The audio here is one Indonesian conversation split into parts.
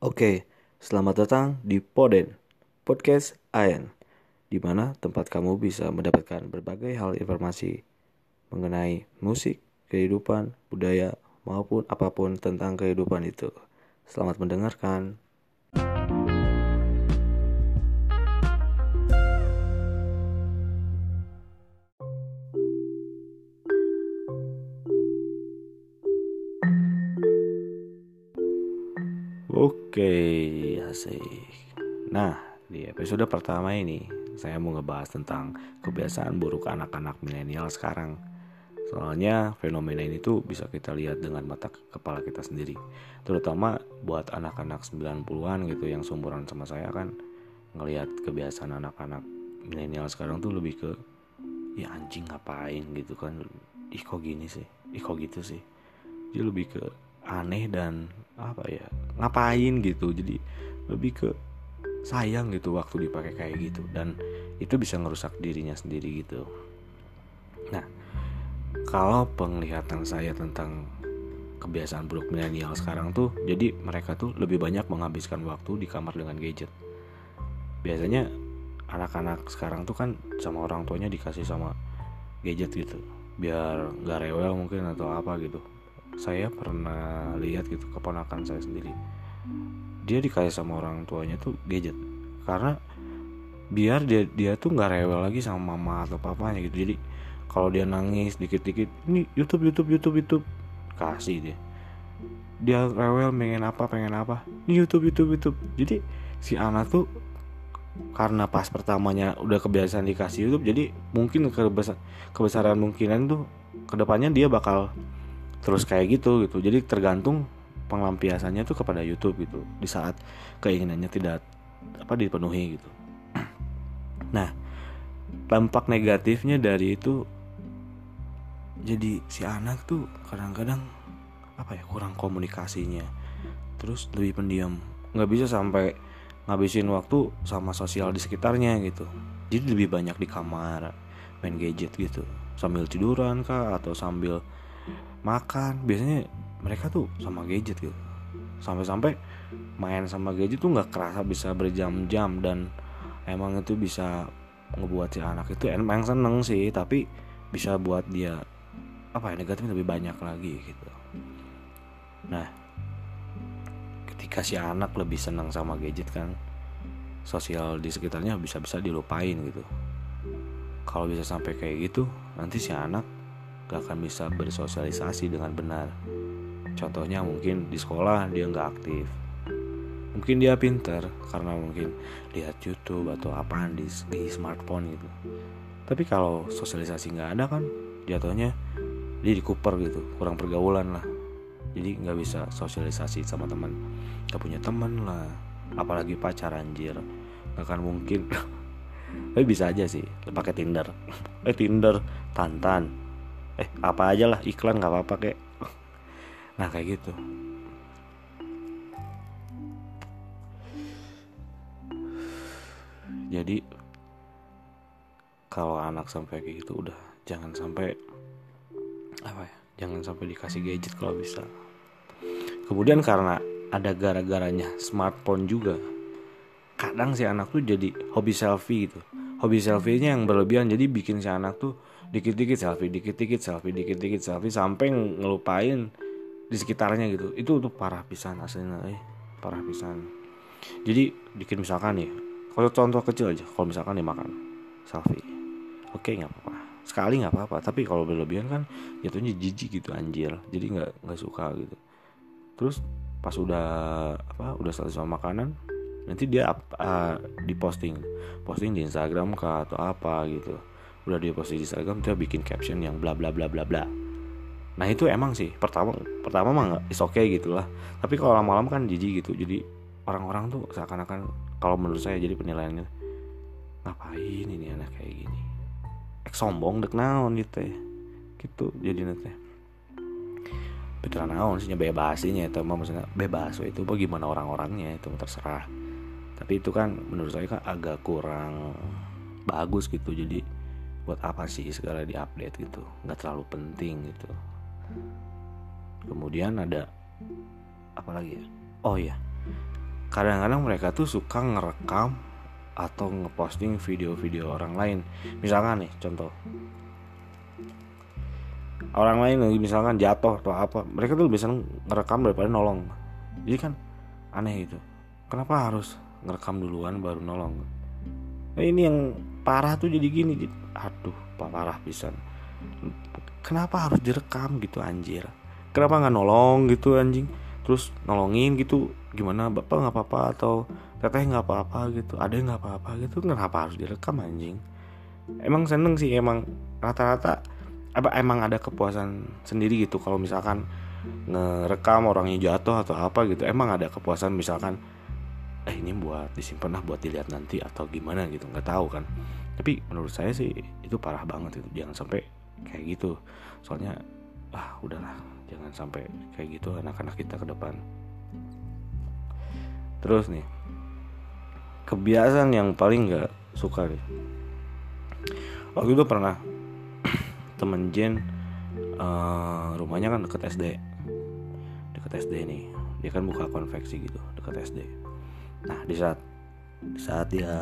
Oke, selamat datang di Poden, Podcast Ayan, di mana tempat kamu bisa mendapatkan berbagai hal informasi mengenai musik, kehidupan, budaya, maupun apa pun tentang kehidupan itu. Selamat mendengarkan. Oke, asik. Nah, di episode pertama ini saya mau ngebahas tentang kebiasaan buruk anak-anak milenial sekarang. Soalnya fenomena ini tuh bisa kita lihat dengan mata kepala kita sendiri. Terutama buat anak-anak 90-an gitu yang seumuran sama saya kan ngelihat kebiasaan anak-anak milenial sekarang tuh lebih ke ya anjing ngapain gitu kan. Ih kok gini sih? Ih kok gitu sih? Dia lebih ke aneh dan apa ya ngapain gitu. Jadi lebih ke sayang gitu waktu dipakai kayak gitu. Dan itu bisa ngerusak dirinya sendiri gitu. Nah kalau penglihatan saya tentang kebiasaan buruk milenial sekarang tuh jadi mereka tuh lebih banyak menghabiskan waktu di kamar dengan gadget. Biasanya anak-anak sekarang tuh kan sama orang tuanya dikasih sama gadget gitu. Biar nggak rewel mungkin atau apa gitu saya pernah lihat gitu keponakan saya sendiri. Dia dikasih sama orang tuanya tuh gadget. Karena biar dia dia tuh nggak rewel lagi sama mama atau papanya gitu. Jadi kalau dia nangis dikit-dikit ini YouTube YouTube YouTube YouTube. Kasih dia. Dia rewel pengen apa pengen apa? Ini YouTube YouTube YouTube. Jadi si anak tuh karena pas pertamanya udah kebiasaan dikasih YouTube jadi mungkin kebesar, kebesaran mungkinan tuh ke depannya dia bakal terus kayak gitu gitu. Jadi tergantung pengampiasannya tuh kepada YouTube gitu. Di saat keinginannya tidak apa dipenuhi gitu. Nah dampak negatifnya dari itu jadi si anak tuh kadang-kadang apa ya kurang komunikasinya. Terus lebih pendiam. Nggak bisa sampai ngabisin waktu sama sosial di sekitarnya gitu. Jadi lebih banyak di kamar main gadget gitu. Sambil tiduran kah atau sambil makan. Biasanya mereka tuh sama gadget gitu. Sampai-sampai main sama gadget tuh nggak kerasa bisa berjam-jam dan emang itu bisa ngebuat si anak itu emang seneng sih tapi bisa buat dia apa ya negatif lebih banyak lagi gitu. Nah ketika si anak lebih senang sama gadget kan sosial di sekitarnya bisa-bisa dilupain gitu. Kalau bisa sampai kayak gitu nanti si anak gak akan bisa bersosialisasi dengan benar. Contohnya mungkin di sekolah dia nggak aktif. Mungkin dia pinter karena mungkin lihat YouTube atau apaan di, di smartphone gitu. Tapi kalau sosialisasi nggak ada kan jatuhnya dia di Cooper gitu, kurang pergaulan lah. Jadi nggak bisa sosialisasi sama teman, gak punya teman lah. Apalagi pacar anjir, gak akan mungkin. Tapi bisa aja sih, pakai Tinder. Eh Tinder, Tantan, eh apa aja lah iklan nggak apa-apa kayak nah kayak gitu. Jadi kalau anak sampai kayak gitu udah jangan sampai apa ya jangan sampai dikasih gadget kalau bisa. Kemudian karena ada gara-garanya smartphone juga kadang si anak tuh jadi hobi selfie gitu hobi selfie-nya yang berlebihan. Jadi bikin si anak tuh dikit-dikit selfie dikit-dikit selfie dikit-dikit selfie sampai ngelupain di sekitarnya gitu. Itu tuh parah pisan aslinya eh. Parah pisan. Jadi bikin misalkan nih kalau contoh kecil aja kalau misalkan nih makan selfie. Oke nggak apa-apa. Sekali nggak apa-apa tapi kalau berlebihan kan jatuhnya jijik gitu anjir. Jadi nggak nggak suka gitu. Terus pas udah apa udah selesai sama makanan nanti dia uh, di posting posting di Instagram kah atau apa gitu. Udah dia post di Instagram dia bikin caption yang bla bla bla bla bla. Nah itu emang sih. Pertama pertama mah nggak is okay gitulah tapi kalau lama-lama kan jijik gitu. Jadi orang-orang tuh seakan-akan kalau menurut saya jadi penilaiannya ngapain ini anak kayak gini? Ek sombong dek naon gitu ya. Gitu jadi nanti betul naon sih bebasinya itu mah. Maksudnya bebas itu bagaimana orang-orangnya itu terserah tapi itu kan menurut saya kan agak kurang bagus gitu. Jadi buat apa sih segala diupdate gitu? Nggak terlalu penting gitu. Kemudian ada apa lagi ya? Oh ya kadang-kadang mereka tuh suka ngerekam atau ngeposting video-video orang lain. Misalkan nih contoh. Orang lain lagi misalkan jatuh atau apa mereka tuh lebih ngerekam daripada nolong. Jadi kan aneh itu kenapa harus ngerekam duluan baru nolong. Nah, ini yang parah tuh jadi gini aduh parah pisan. Kenapa harus direkam gitu anjir? Kenapa nggak nolong gitu anjing? Terus nolongin gitu gimana bapak nggak apa-apa atau teteh nggak apa-apa gitu ada nggak apa-apa gitu. Kenapa harus direkam anjing? Emang seneng sih emang rata-rata apa emang ada kepuasan sendiri gitu. Kalau misalkan ngerekam orangnya jatuh atau apa gitu emang ada kepuasan misalkan eh ini buat disimpan lah buat dilihat nanti atau gimana gitu nggak tahu kan. Tapi menurut saya sih itu parah banget itu jangan sampai kayak gitu. Soalnya ah udahlah jangan sampai kayak gitu anak-anak kita ke depan. Terus nih kebiasaan yang paling nggak suka nih. Waktu itu pernah temen Jen uh, rumahnya kan deket SD deket SD nih. Dia kan buka konveksi gitu deket SD nah di saat di saat dia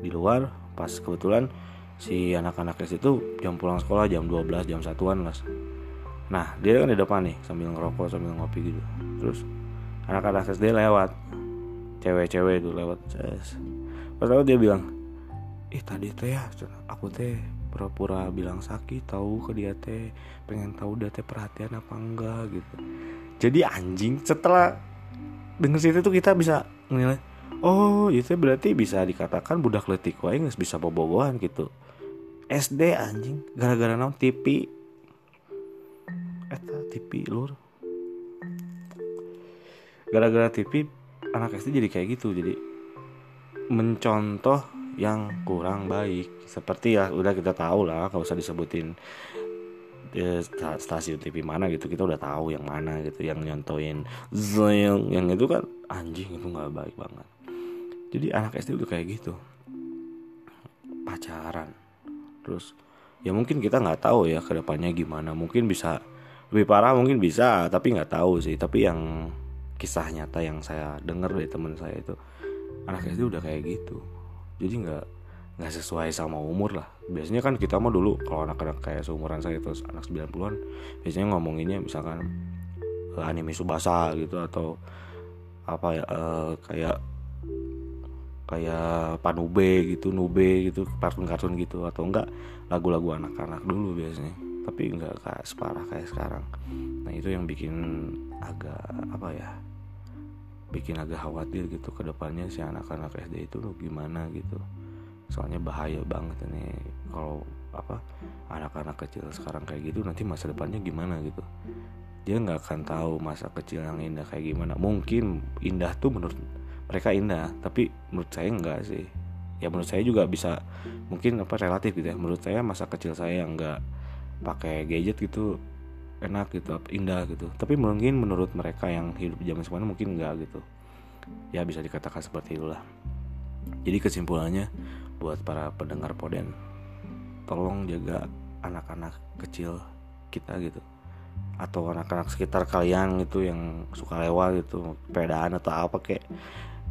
di luar pas kebetulan si anak-anak SD itu jam pulang sekolah jam 12 jam satuan lah. Nah dia kan di depan nih sambil ngerokok sambil ngopi gitu. Terus anak-anak SD lewat. Cewek-cewek itu lewat pas lalu dia bilang ih tadi teh ya aku teh pura-pura bilang sakit tahu ke dia teh pengen tahu dia teh perhatian apa enggak gitu. Jadi anjing setelah denger situ tuh kita bisa menilai oh itu berarti bisa dikatakan budak letik wae nggak bisa bobogohan gitu. SD anjing gara-gara naon? TV eta TV lur. Gara-gara TV anak SD jadi kayak gitu jadi mencontoh yang kurang baik. Seperti ya udah kita tahu lah kalau usah disebutin eh, stasiun TV mana gitu kita udah tahu yang mana gitu yang nyontoin yang yang itu kan anjing itu nggak baik banget. Jadi anak SD udah kayak gitu. Pacaran. Terus ya mungkin kita nggak tahu ya ke depannya gimana. Mungkin bisa lebih parah mungkin bisa tapi nggak tahu sih. Tapi yang kisah nyata yang saya dengar dari teman saya itu anak SD udah kayak gitu. Jadi nggak nggak sesuai sama umur lah. Biasanya kan kita mah dulu kalau anak-anak kayak seumuran saya terus anak 90-an biasanya ngomonginnya misalkan uh, anime subasa gitu atau apa ya uh, kayak kayak panube gitu nube gitu kartun-kartun gitu atau enggak lagu-lagu anak-anak dulu biasanya. Tapi enggak kayak separah kayak sekarang. Nah itu yang bikin agak apa ya bikin agak khawatir gitu ke depannya si anak-anak SD itu gimana gitu. Soalnya bahaya banget ini kalau apa anak-anak kecil sekarang kayak gitu nanti masa depannya gimana gitu dia nggak akan tahu masa kecil yang indah kayak gimana. Mungkin indah tuh menurut mereka indah tapi menurut saya enggak sih. Ya menurut saya juga bisa mungkin apa relatif gitu ya. Menurut saya masa kecil saya nggak pakai gadget gitu enak gitu indah gitu. Tapi mungkin menurut mereka yang hidup zaman sekarang mungkin enggak gitu. Ya bisa dikatakan seperti itulah. Jadi kesimpulannya buat para pendengar poden tolong jaga anak-anak kecil kita gitu atau anak-anak sekitar kalian gitu yang suka lewat gitu pedaan atau apa kayak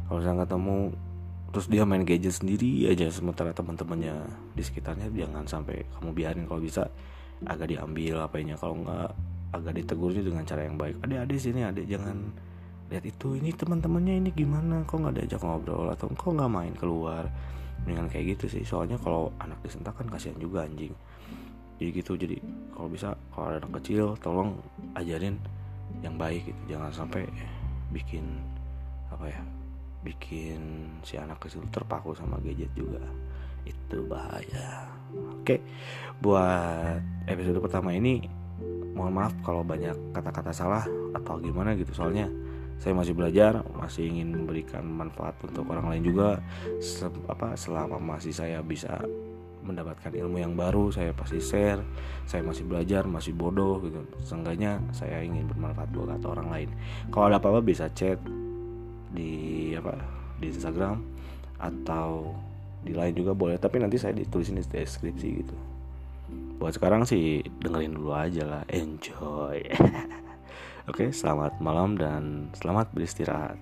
kalau saya ketemu terus dia main gadget sendiri aja sementara teman-temannya di sekitarnya jangan sampai kamu biarin kalau bisa agak diambil apanya kalau nggak agak ditegurnya dengan cara yang baik. Adik-adik sini adik jangan lihat itu ini teman-temannya ini gimana kok nggak diajak ngobrol atau kok nggak main keluar. Dengan kayak gitu sih soalnya kalau anak disentak kan kasihan juga anjing jadi gitu jadi kalau bisa kalau ada anak kecil tolong ajarin yang baik gitu. Jangan sampai bikin apa ya bikin si anak kecil terpaku sama gadget juga. Itu bahaya. Oke buat episode pertama ini mohon maaf kalau banyak kata-kata salah atau gimana gitu. Soalnya saya masih belajar masih ingin memberikan manfaat untuk orang lain juga. Se apa selama masih saya bisa mendapatkan ilmu yang baru saya pasti share. Saya masih belajar masih bodoh gitu. Seenggaknya saya ingin bermanfaat buat orang lain. Kalau ada apa-apa bisa chat di apa di Instagram atau di lain juga boleh. Tapi nanti saya ditulisin di deskripsi gitu. Buat sekarang sih dengerin dulu aja lah. Enjoy. Oke selamat malam dan selamat beristirahat